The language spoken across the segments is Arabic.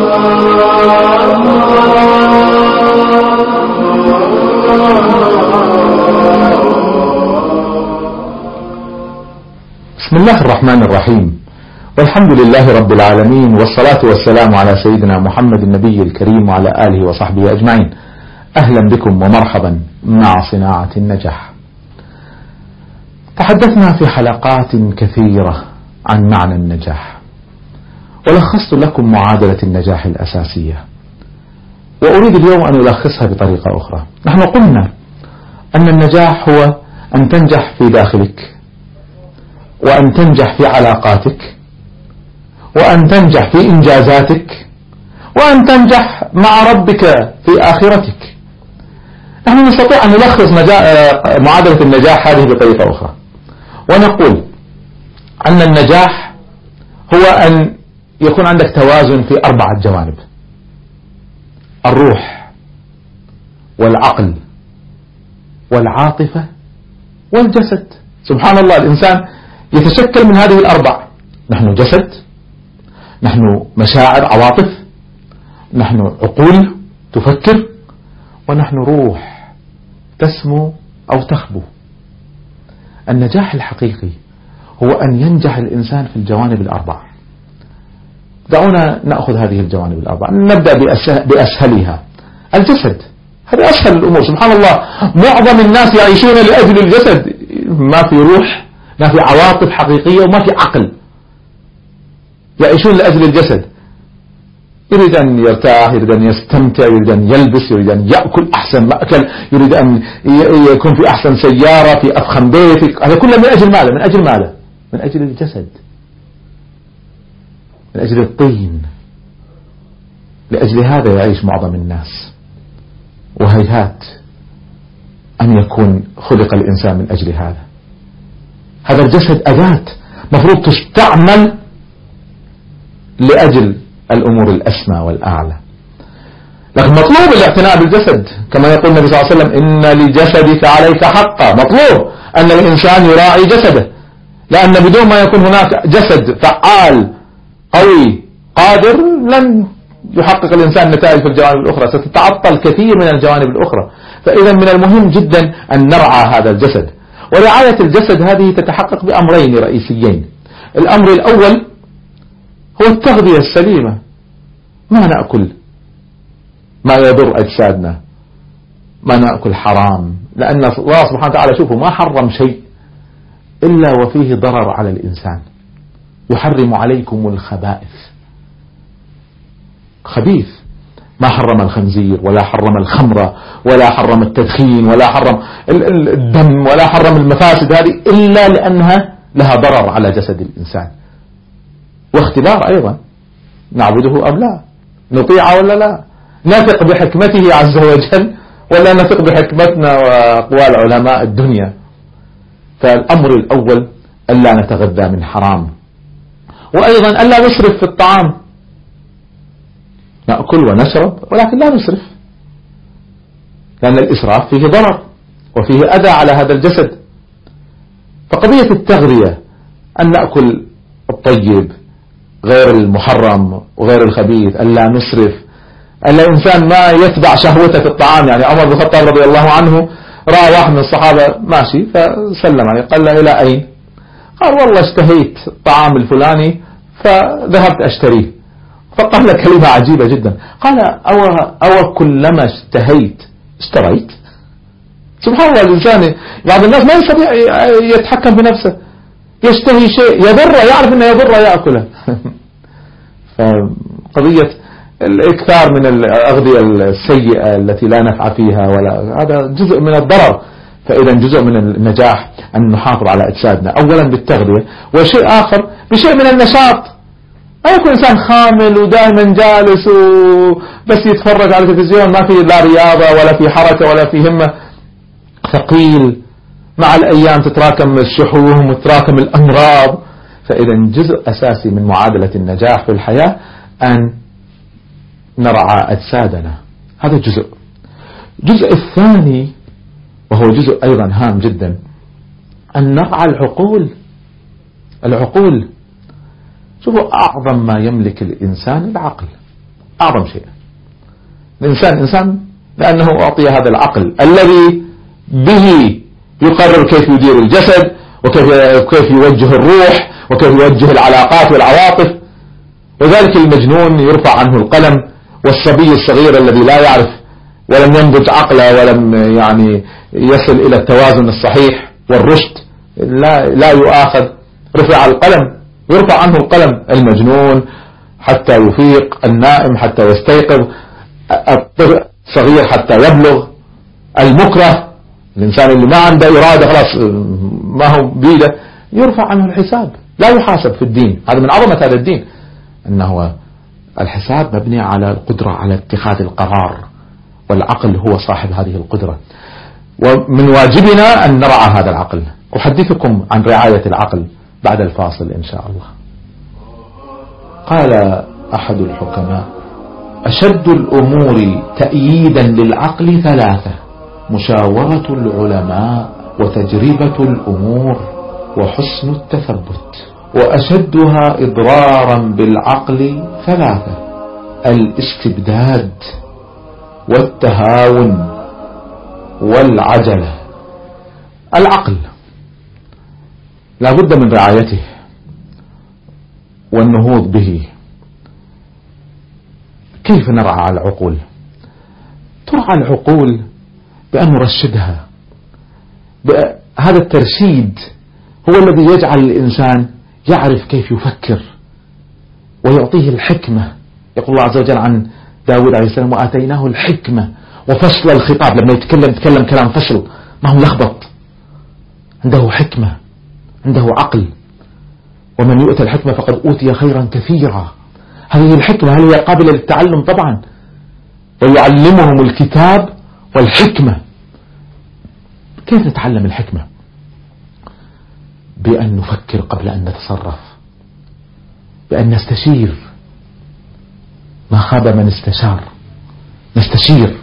بسم الله الرحمن الرحيم. والحمد لله رب العالمين والصلاة والسلام على سيدنا محمد النبي الكريم وعلى آله وصحبه أجمعين. أهلا بكم ومرحبا مع صناعة النجاح. تحدثنا في حلقات كثيرة عن معنى النجاح. ولخصت لكم معادلة النجاح الأساسية. وأريد اليوم أن ألخصها بطريقة أخرى. نحن قلنا أن النجاح هو أن تنجح في داخلك وأن تنجح في علاقاتك وأن تنجح في إنجازاتك وأن تنجح مع ربك في آخرتك. نحن نستطيع أن نلخص معادلة النجاح هذه بطريقة أخرى. ونقول أن النجاح هو أن يكون عندك توازن في أربعة جوانب. الروح والعقل والعاطفة والجسد. سبحان الله الإنسان يتشكل من هذه الأربع. نحن جسد نحن مشاعر عواطف نحن عقول تفكر ونحن روح تسمو أو تخبو. النجاح الحقيقي هو أن ينجح الإنسان في الجوانب الأربع. دعونا نأخذ هذه الجوانب الأربع نبدأ بأسهلها. الجسد. هذه أسهل الأمور. سبحان الله. معظم الناس يعيشون لأجل الجسد. ما في روح ما في عواطف حقيقية وما في عقل. يعيشون لأجل الجسد. يريد أن يرتاح يريد أن يستمتع يريد أن يلبس يريد أن يأكل أحسن مأكل يريد أن يكون في أحسن سيارة في أفخم بيت هذا كله من أجل ماذا من أجل ماذا من أجل الجسد. من أجل الطين. لأجل هذا يعيش معظم الناس. وهيهات أن يكون خلق الإنسان من أجل هذا. هذا الجسد أداة مفروض تستعمل لأجل الأمور الأسمى والأعلى. لكن مطلوب الاعتناء بالجسد. كما يقول النبي صلى الله عليه وسلم إن لجسدك عليك حقا. مطلوب أن الإنسان يراعي جسده. لأن بدون ما يكون هناك جسد فعال قوي قادر لن يحقق الإنسان نتائج في الجوانب الأخرى. ستتعطل كثير من الجوانب الأخرى. فإذا من المهم جدا أن نرعى هذا الجسد. ورعاية الجسد هذه تتحقق بأمرين رئيسيين. الأمر الأول هو التغذية السليمة. ما نأكل ما يضر أجسادنا. ما نأكل حرام. لأن الله سبحانه وتعالى شوفوا ما حرم شيء إلا وفيه ضرر على الإنسان. يحرم عليكم الخبائث. خبيث. ما حرم الخنزير ولا حرم الخمر ولا حرم التدخين ولا حرم الدم ولا حرم المفاسد هذه إلا لأنها لها ضرر على جسد الإنسان. واختبار أيضا. نعبده أم لا؟ نطيع ولا لا؟ نثق بحكمته عز وجل ولا نثق بحكمتنا وأقوال علماء الدنيا؟ فالأمر الأول ألا نتغذى من حرام. وأيضا ألا نسرف في الطعام. نأكل ونشرب ولكن لا نسرف لأن الإسراف فيه ضرر وفيه أذى على هذا الجسد. فقضية التغذية أن نأكل الطيب غير المحرم وغير الخبيث ألا نسرف أن الإنسان ما يتبع شهوته في الطعام. يعني عمر بن الخطاب رضي الله عنه رأى واحد من الصحابة ماشي فسلم عليه قال له إلى أين؟ قال والله اشتهيت الطعام الفلاني فذهبت أشتريه. فقال كلمة عجيبة جدا. قال أو, أو كلما اشتهيت اشتريت؟ سبحان الله الإنسان بعض الناس ما يستطيع يتحكم في نفسه. يشتهي شيء يضر يعرف أنه يضر يأكله فقضية الإكثار من الأغذية السيئة التي لا نفع فيها ولا هذا جزء من الضرر. فإذا جزء من النجاح أن نحافظ على أجسادنا. أولا بالتغذية وشيء آخر بشيء من النشاط. ما يكون إنسان خامل ودائما جالس وبس يتفرج على التلفزيون ما في لا رياضة ولا في حركة ولا في همة. ثقيل. مع الأيام تتراكم الشحوم وتتراكم الأمراض. فإذا جزء أساسي من معادلة النجاح في الحياة أن نرعى أجسادنا. هذا جزء. الجزء الثاني وهو جزء أيضا هام جدا. أن نرعى العقول. العقول. شوفوا أعظم ما يملك الإنسان العقل. أعظم شيء. الإنسان إنسان لأنه أعطي هذا العقل الذي به يقرر كيف يدير الجسد وكيف يوجه الروح وكيف يوجه العلاقات والعواطف. وذلك المجنون يرفع عنه القلم والصبي الصغير الذي لا يعرف ولم ينضج عقله ولم يعني يصل إلى التوازن الصحيح والرشد لا, لا يؤاخذ. رفع القلم يرفع عنه القلم المجنون حتى يفيق النائم حتى يستيقظ. الصغير حتى يبلغ. المكره الإنسان اللي ما عنده إرادة خلاص ما هو بيده يرفع عنه الحساب. لا يحاسب في الدين. هذا من عظمة هذا الدين أنه الحساب مبني على القدرة على اتخاذ القرار. والعقل هو صاحب هذه القدرة. ومن واجبنا أن نرعى هذا العقل. أحدثكم عن رعاية العقل بعد الفاصل إن شاء الله. قال أحد الحكماء أشد الأمور تأييدا للعقل ثلاثة مشاورة العلماء وتجربة الأمور وحسن التثبت. وأشدها إضرارا بالعقل ثلاثة الاستبداد والتهاون والعجلة. العقل. لا بد من رعايته والنهوض به. كيف نرعى العقول؟ ترعى العقول بأن نرشدها. هذا الترشيد هو الذي يجعل الإنسان يعرف كيف يفكر ويعطيه الحكمة. يقول الله عز وجل عن داود عليه السلام وآتيناه الحكمة وفصل الخطاب. لما يتكلم يتكلم كلام فصل. ما هو لخبط؟ عنده حكمة عنده عقل. ومن يؤتى الحكمة فقد أوتي خيرا كثيرا. هذه الحكمة هل هي قابلة للتعلم؟ طبعا. ويعلمهم الكتاب والحكمة. كيف نتعلم الحكمة؟ بأن نفكر قبل أن نتصرف. بأن نستشير. ما خاب من استشار نستشير.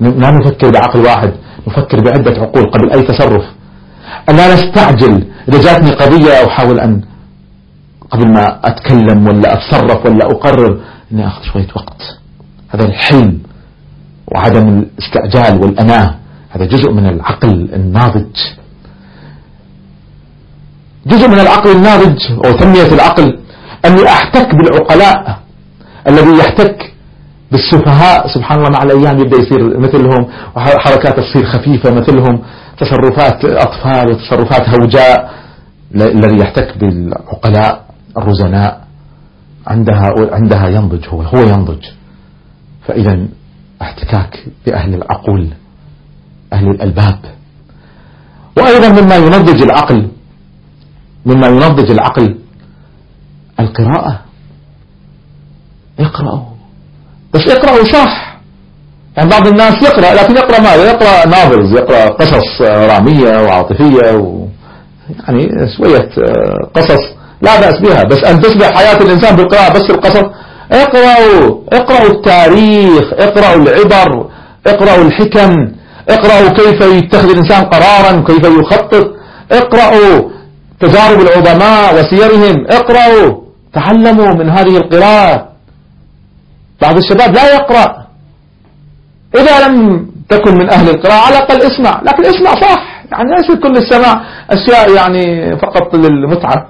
لا نفكر بعقل واحد نفكر بعدة عقول قبل أي تصرف. لا نستعجل إذا جاتني قضية أحاول أن قبل ما أتكلم ولا أتصرف ولا أقرر أني أخذ شوية وقت. هذا الحلم وعدم الاستعجال والأناة هذا جزء من العقل الناضج. جزء من العقل الناضج أو تنمية العقل. أني أحتك بالعقلاء. الذي يحتك بالسفهاء. سبحان الله مع الأيام يبدأ يصير مثلهم وحركات تصير خفيفة مثلهم تصرفات أطفال وتصرفات هوجاء. الذي يحتك بالعقلاء الرزناء. عندها عندها ينضج هو هو ينضج. فإذا احتكاك بأهل العقول أهل الألباب. وأيضا مما ينضج العقل مما ينضج العقل القراءة. اقرأوا. بس اقرأوا صح. يعني بعض الناس يقرأ لكن يقرأ ماذا؟ يقرأ نافلز يقرأ قصص رامية وعاطفية و يعني شوية قصص لا بأس بها. بس أن تصبح حياة الإنسان بالقراءة بس القصص. اقرأوا اقرأوا التاريخ اقرأوا العبر اقرأوا الحكم اقرأوا كيف يتخذ الإنسان قرارا كيف يخطط. اقرأوا تجارب العظماء وسيرهم. اقرأوا تعلموا من هذه القراءة. بعض الشباب لا يقرأ. إذا لم تكن من أهل القراءة على الأقل اسمع. لكن اسمع صح. يعني ليس كل السماع أشياء يعني فقط للمتعة.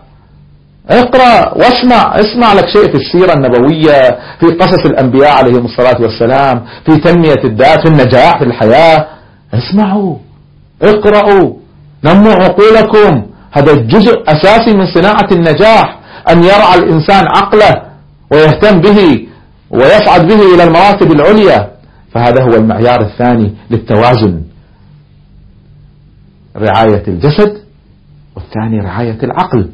اقرأ واسمع. اسمع لك شيء في السيرة النبوية في قصص الأنبياء عليهم الصلاة والسلام في تنمية الذات في النجاح في الحياة. اسمعوا. اقرأوا. نموا عقولكم. هذا جزء أساسي من صناعة النجاح أن يرعى الإنسان عقله ويهتم به. ويصعد به إلى المراتب العليا فهذا هو المعيار الثاني للتوازن. رعاية الجسد والثاني رعاية العقل.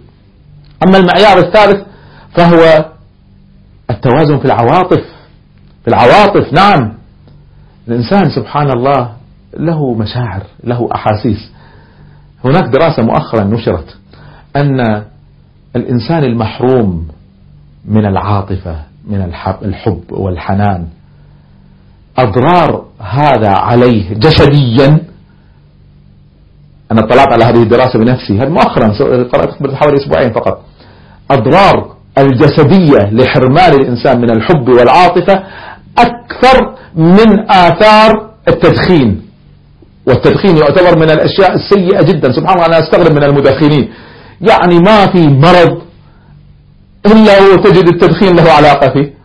أما المعيار الثالث فهو التوازن في العواطف. في العواطف نعم. الإنسان سبحان الله له مشاعر له أحاسيس. هناك دراسة مؤخرا نشرت أن الإنسان المحروم من العاطفة من الحب والحنان. أضرار هذا عليه جسديا. أنا اطلعت على هذه الدراسة بنفسي. هذا مؤخرا قرأت حوالي أسبوعين فقط. أضرار الجسدية لحرمان الإنسان من الحب والعاطفة أكثر من آثار التدخين. والتدخين يعتبر من الأشياء السيئة جدا. سبحان الله أنا أستغرب من المدخنين. يعني ما في مرض إلا وتجد التدخين له علاقة فيه.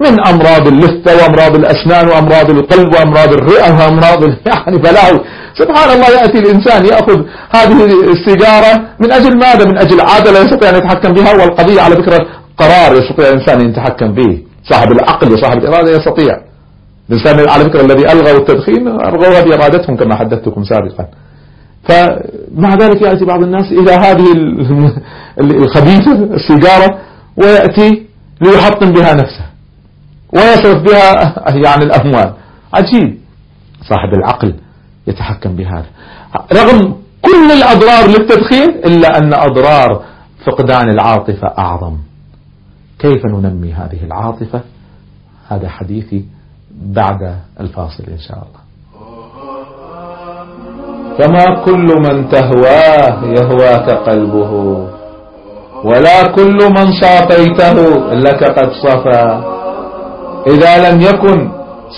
من أمراض اللثة وأمراض الأسنان وأمراض القلب وأمراض الرئة وأمراض يعني بلاوي سبحان الله يأتي الإنسان يأخذ هذه السيجارة من أجل ماذا؟ من أجل عادة لا يستطيع أن يتحكم بها والقضية على فكرة قرار يستطيع الإنسان أن يتحكم به. صاحب العقل وصاحب الإرادة يستطيع. الإنسان على فكرة الذي ألغوا التدخين ألغوا بإرادتهم كما حدثتكم سابقا. فمع ذلك يأتي بعض الناس إلى هذه الخبيثة السيجارة ويأتي ليحطم بها نفسه ويصرف بها يعني الأموال. عجيب. صاحب العقل يتحكم بهذا. رغم كل الأضرار للتدخين إلا أن أضرار فقدان العاطفة أعظم. كيف ننمي هذه العاطفة؟ هذا حديثي بعد الفاصل إن شاء الله. فما كل من تهواه يهواك قلبه ولا كل من صافيته لك قد صفى. إذا لم يكن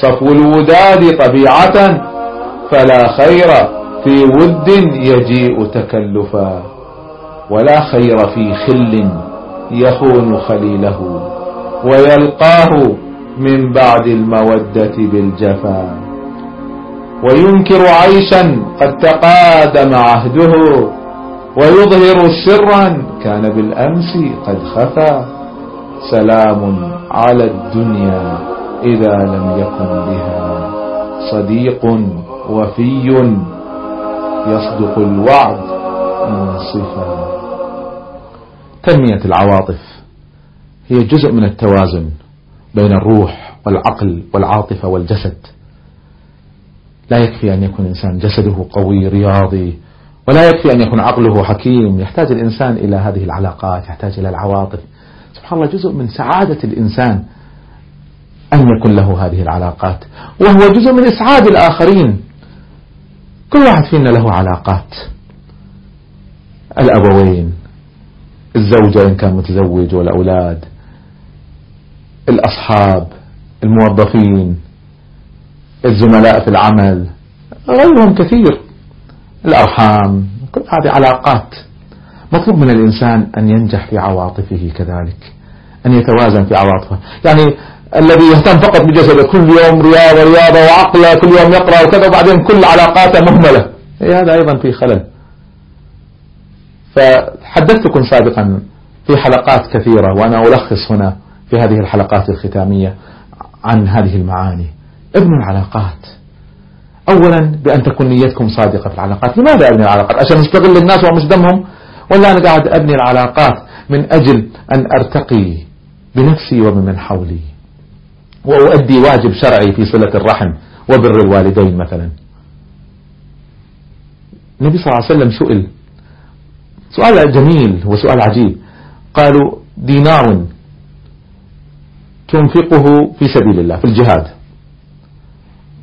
صفو الوداد طبيعة فلا خير في ود يجيء تكلفا. ولا خير في خل يخون خليله ويلقاه من بعد المودة بالجفا. وينكر عيشا قد تقادم عهده ويظهر سرا كان بالأمس قد خفى. سلام على الدنيا إذا لم يكن بها صديق وفي. يصدق الوعد منصفا تنمية العواطف هي جزء من التوازن بين الروح والعقل والعاطفة والجسد. لا يكفي أن يكون إنسان جسده قوي رياضي ولا يكفي أن يكون عقله حكيم. يحتاج الإنسان إلى هذه العلاقات يحتاج إلى العواطف. سبحان الله جزء من سعادة الإنسان أن يكون له هذه العلاقات. وهو جزء من إسعاد الآخرين. كل واحد فينا له علاقات. الأبوين الزوجة إن كان متزوج والأولاد الأصحاب الموظفين الزملاء في العمل غيرهم كثير الأرحام كل هذه علاقات. مطلوب من الإنسان أن ينجح في عواطفه كذلك أن يتوازن في عواطفه. يعني الذي يهتم فقط بجسده كل يوم رياضة رياضة وعقلة كل يوم يقرأ وكذا وبعدين كل علاقاته مهملة. إيه هذا أيضا في خلل. فحدثتكم سابقا في حلقات كثيرة وأنا ألخص هنا في هذه الحلقات الختامية عن هذه المعاني. ابن العلاقات. أولا بأن تكون نيتكم صادقة في العلاقات. لماذا أبني العلاقات؟ عشان نستغل الناس ومش دمهم؟ ولا أنا قاعد أبني العلاقات من أجل أن أرتقي بنفسي وبمن حولي. وأؤدي واجب شرعي في صلة الرحم وبر الوالدين مثلا. النبي صلى الله عليه وسلم سئل. سؤال جميل وسؤال عجيب. قالوا دينار تنفقه في سبيل الله في الجهاد.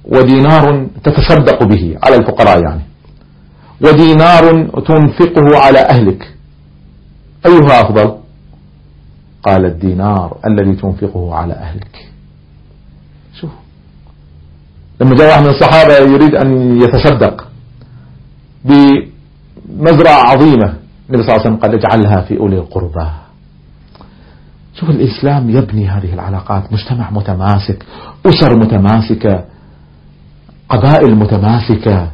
ودينار تتصدق به على الفقراء يعني. ودينار تنفقه على أهلك. أيها أفضل؟ قال الدينار الذي تنفقه على أهلك. شوف. لما جاء واحد من الصحابة يريد أن يتصدق بمزرعة عظيمة النبي صلى الله عليه وسلم قال اجعلها في أولي القربى. شوف الإسلام يبني هذه العلاقات مجتمع متماسك أسر متماسكة قبائل متماسكة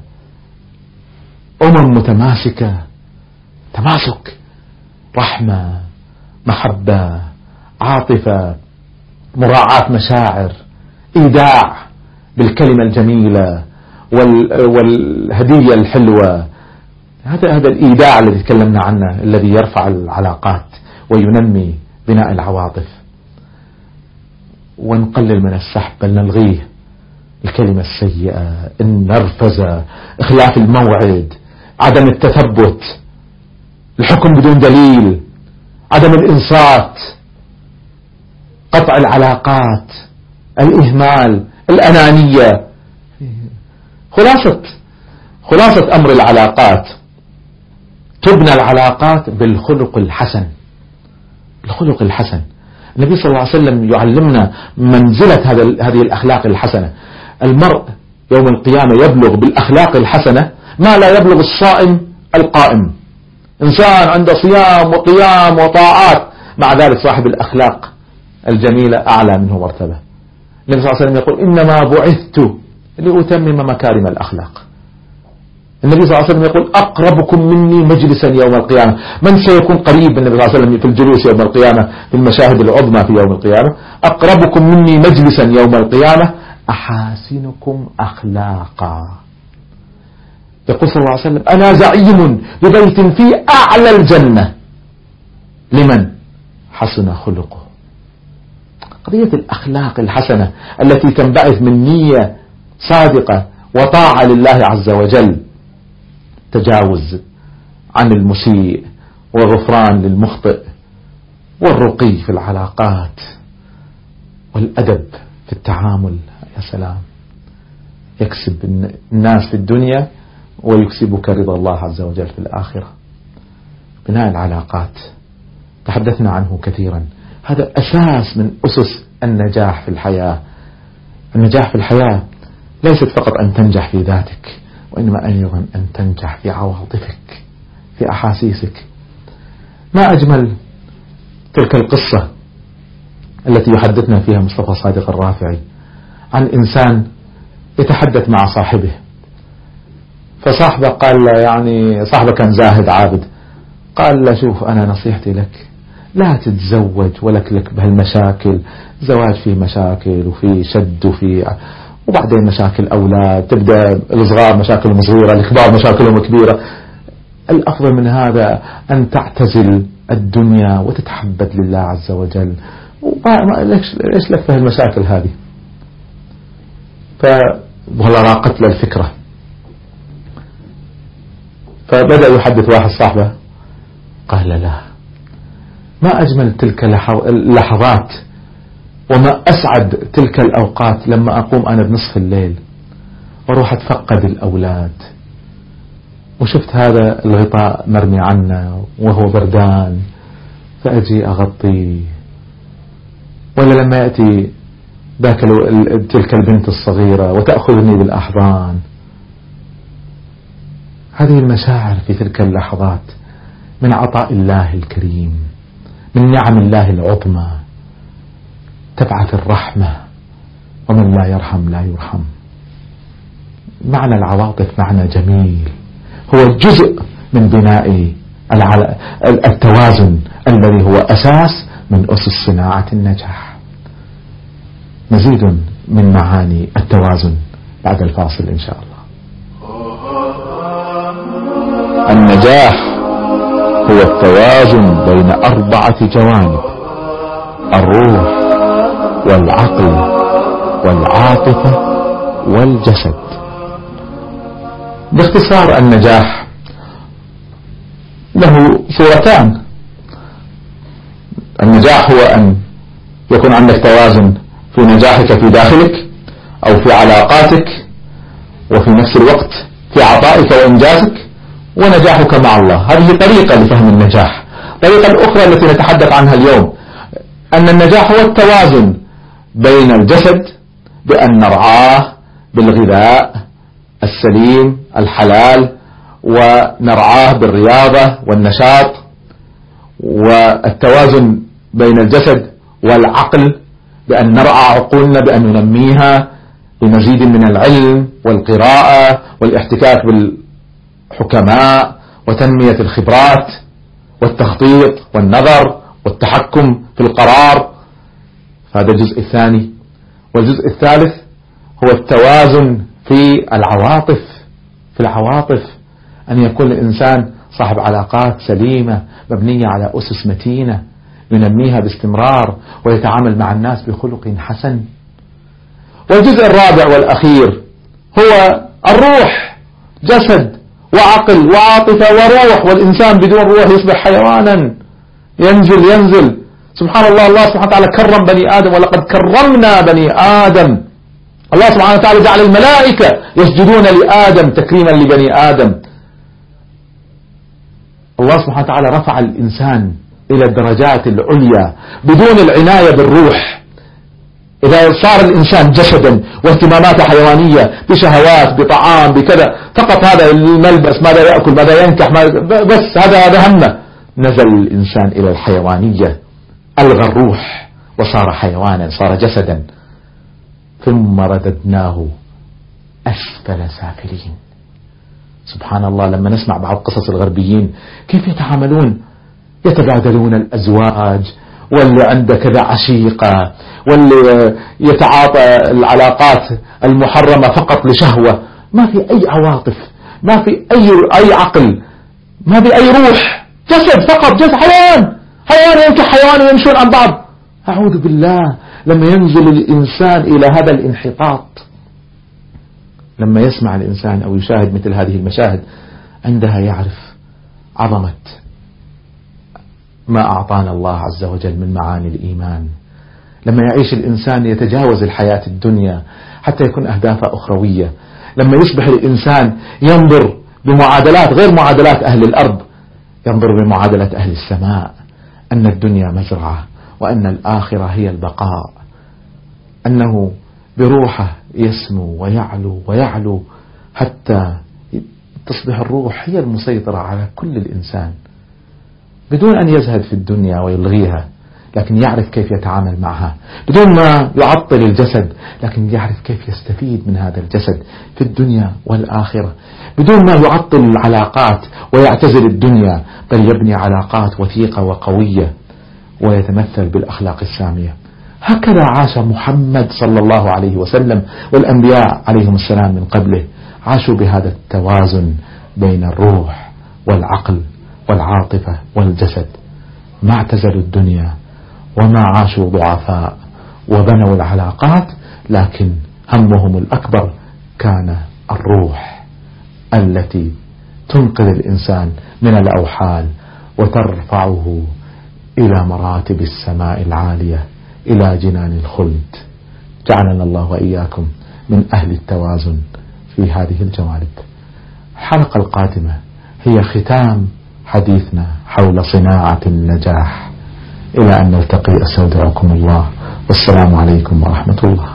أمم متماسكة تماسك رحمة محبة عاطفة مراعاة مشاعر إيداع بالكلمة الجميلة والهدية الحلوة. هذا هذا الإيداع الذي تكلمنا عنه الذي يرفع العلاقات وينمي بناء العواطف. ونقلل من السحب بل نلغيه. الكلمة السيئة النرفزة إخلاف الموعد عدم التثبت الحكم بدون دليل عدم الإنصات قطع العلاقات الإهمال الأنانية. خلاصة خلاصة أمر العلاقات. تبنى العلاقات بالخلق الحسن. الخلق الحسن. النبي صلى الله عليه وسلم يعلمنا منزلة هذه الأخلاق الحسنة. المرء يوم القيامة يبلغ بالأخلاق الحسنة ما لا يبلغ الصائم القائم. إنسان عنده صيام وقيام وطاعات. مع ذلك صاحب الأخلاق الجميلة أعلى منه مرتبة. النبي صلى الله عليه وسلم يقول إنما بعثت لأتمم مكارم الأخلاق. النبي صلى الله عليه وسلم يقول أقربكم مني مجلسا يوم القيامة. من سيكون قريب النبي صلى الله عليه وسلم في الجلوس يوم القيامة؟ في المشاهد العظمى في يوم القيامة. أقربكم مني مجلسا يوم القيامة. أحاسنكم أخلاقا. يقول صلى الله عليه وسلم أنا زعيم ببيت في أعلى الجنة. لمن؟ حسن خلقه. قضية الأخلاق الحسنة التي تنبعث من نية صادقة وطاعة لله عز وجل تجاوز عن المسيء وغفران للمخطئ والرقي في العلاقات والأدب في التعامل. يا سلام. يكسب الناس في الدنيا ويكسبك رضا الله عز وجل في الآخرة. بناء العلاقات. تحدثنا عنه كثيرا. هذا أساس من أسس النجاح في الحياة. النجاح في الحياة ليست فقط أن تنجح في ذاتك وإنما أيضا أن تنجح في عواطفك في أحاسيسك. ما أجمل تلك القصة التي يحدثنا فيها مصطفى صادق الرافعي. عن إنسان يتحدث مع صاحبه. فصاحبه قال له يعني صاحبه كان زاهد عابد قال له شوف أنا نصيحتي لك لا تتزوج ولك لك بهالمشاكل زواج فيه مشاكل وفي شد وفي وبعدين مشاكل أولاد تبدأ الصغار مشاكلهم صغيرة الكبار مشاكلهم كبيرة. الأفضل من هذا أن تعتزل الدنيا وتتحبب لله عز وجل. ليش لك في المشاكل هذه؟ والله راقت له الفكرة. فبدأ يحدث واحد صاحبه قال لا ما أجمل تلك اللحظات وما أسعد تلك الأوقات لما أقوم أنا بنصف الليل وأروح أتفقد الأولاد. وشفت هذا الغطاء مرمي عنا وهو بردان فأجي أغطيه. ولا لما يأتي ذاك تلك البنت الصغيرة وتأخذني بالأحضان. هذه المشاعر في تلك اللحظات من عطاء الله الكريم من نعم الله العظمى تبعث الرحمة ومن لا يرحم لا يرحم. معنى العواطف معنى جميل هو جزء من بناء التوازن الذي هو أساس من أسس صناعة النجاح. مزيد من معاني التوازن بعد الفاصل إن شاء الله. النجاح هو التوازن بين أربعة جوانب الروح والعقل والعاطفة والجسد. باختصار النجاح له صورتان. النجاح هو أن يكون عندك توازن في نجاحك في داخلك أو في علاقاتك وفي نفس الوقت في عطائك وإنجازك ونجاحك مع الله. هذه طريقة لفهم النجاح. الطريقة الأخرى التي نتحدث عنها اليوم أن النجاح هو التوازن بين الجسد بأن نرعاه بالغذاء السليم الحلال ونرعاه بالرياضة والنشاط والتوازن بين الجسد والعقل بأن نرعى عقولنا بأن ننميها بمزيد من العلم والقراءة والاحتكاك بالحكماء وتنمية الخبرات والتخطيط والنظر والتحكم في القرار. هذا الجزء الثاني. والجزء الثالث هو التوازن في العواطف في العواطف. أن يكون الإنسان صاحب علاقات سليمة مبنية على أسس متينة. ينميها باستمرار ويتعامل مع الناس بخلق حسن. والجزء الرابع والأخير هو الروح جسد وعقل وعاطفة وروح والإنسان بدون روح يصبح حيوانا. ينزل ينزل. سبحان الله الله سبحانه وتعالى كرم بني آدم ولقد كرمنا بني آدم. الله سبحانه وتعالى جعل الملائكة يسجدون لآدم تكريما لبني آدم. الله سبحانه وتعالى رفع الإنسان إلى الدرجات العليا بدون العناية بالروح. إذا صار الإنسان جسدا واهتماماته حيوانية بشهوات بطعام بكذا فقط هذا الملبس ماذا يأكل ماذا ينكح ماذا بس هذا هذا همه. نزل الإنسان إلى الحيوانية ألغى الروح وصار حيوانا صار جسدا. ثم رددناه أسفل سافلين. سبحان الله لما نسمع بعض قصص الغربيين كيف يتعاملون؟ يتبادلون الأزواج واللي عنده كذا عشيقة واللي يتعاطى العلاقات المحرمة فقط لشهوة. ما في أي عواطف ما في أي أي عقل ما في أي روح. جسد فقط جسد حيوان. حيوان ينكح حيوان يمشون عن بعض. أعوذ بالله لما ينزل الإنسان إلى هذا الانحطاط لما يسمع الإنسان أو يشاهد مثل هذه المشاهد عندها يعرف عظمة ما أعطانا الله عز وجل من معاني الإيمان. لما يعيش الإنسان يتجاوز الحياة الدنيا حتى يكون أهدافه أخروية. لما يصبح الإنسان ينظر بمعادلات غير معادلات أهل الأرض ينظر بمعادلة أهل السماء. أن الدنيا مزرعة وأن الآخرة هي البقاء. أنه بروحه يسمو ويعلو ويعلو حتى تصبح الروح هي المسيطرة على كل الإنسان. بدون أن يزهد في الدنيا ويلغيها لكن يعرف كيف يتعامل معها. بدون ما يعطل الجسد لكن يعرف كيف يستفيد من هذا الجسد في الدنيا والآخرة. بدون ما يعطل العلاقات ويعتزل الدنيا بل يبني علاقات وثيقة وقوية ويتمثل بالأخلاق السامية. هكذا عاش محمد صلى الله عليه وسلم والأنبياء عليهم السلام من قبله. عاشوا بهذا التوازن بين الروح والعقل. والعاطفة والجسد ما اعتزلوا الدنيا وما عاشوا ضعفاء وبنوا العلاقات لكن همهم الأكبر كان الروح التي تنقذ الإنسان من الأوحال وترفعه إلى مراتب السماء العالية إلى جنان الخلد. جعلنا الله وإياكم من أهل التوازن في هذه الجوانب. الحلقة القادمة هي ختام حديثنا حول صناعة النجاح. إلى أن نلتقي أستودعكم الله. والسلام عليكم ورحمة الله.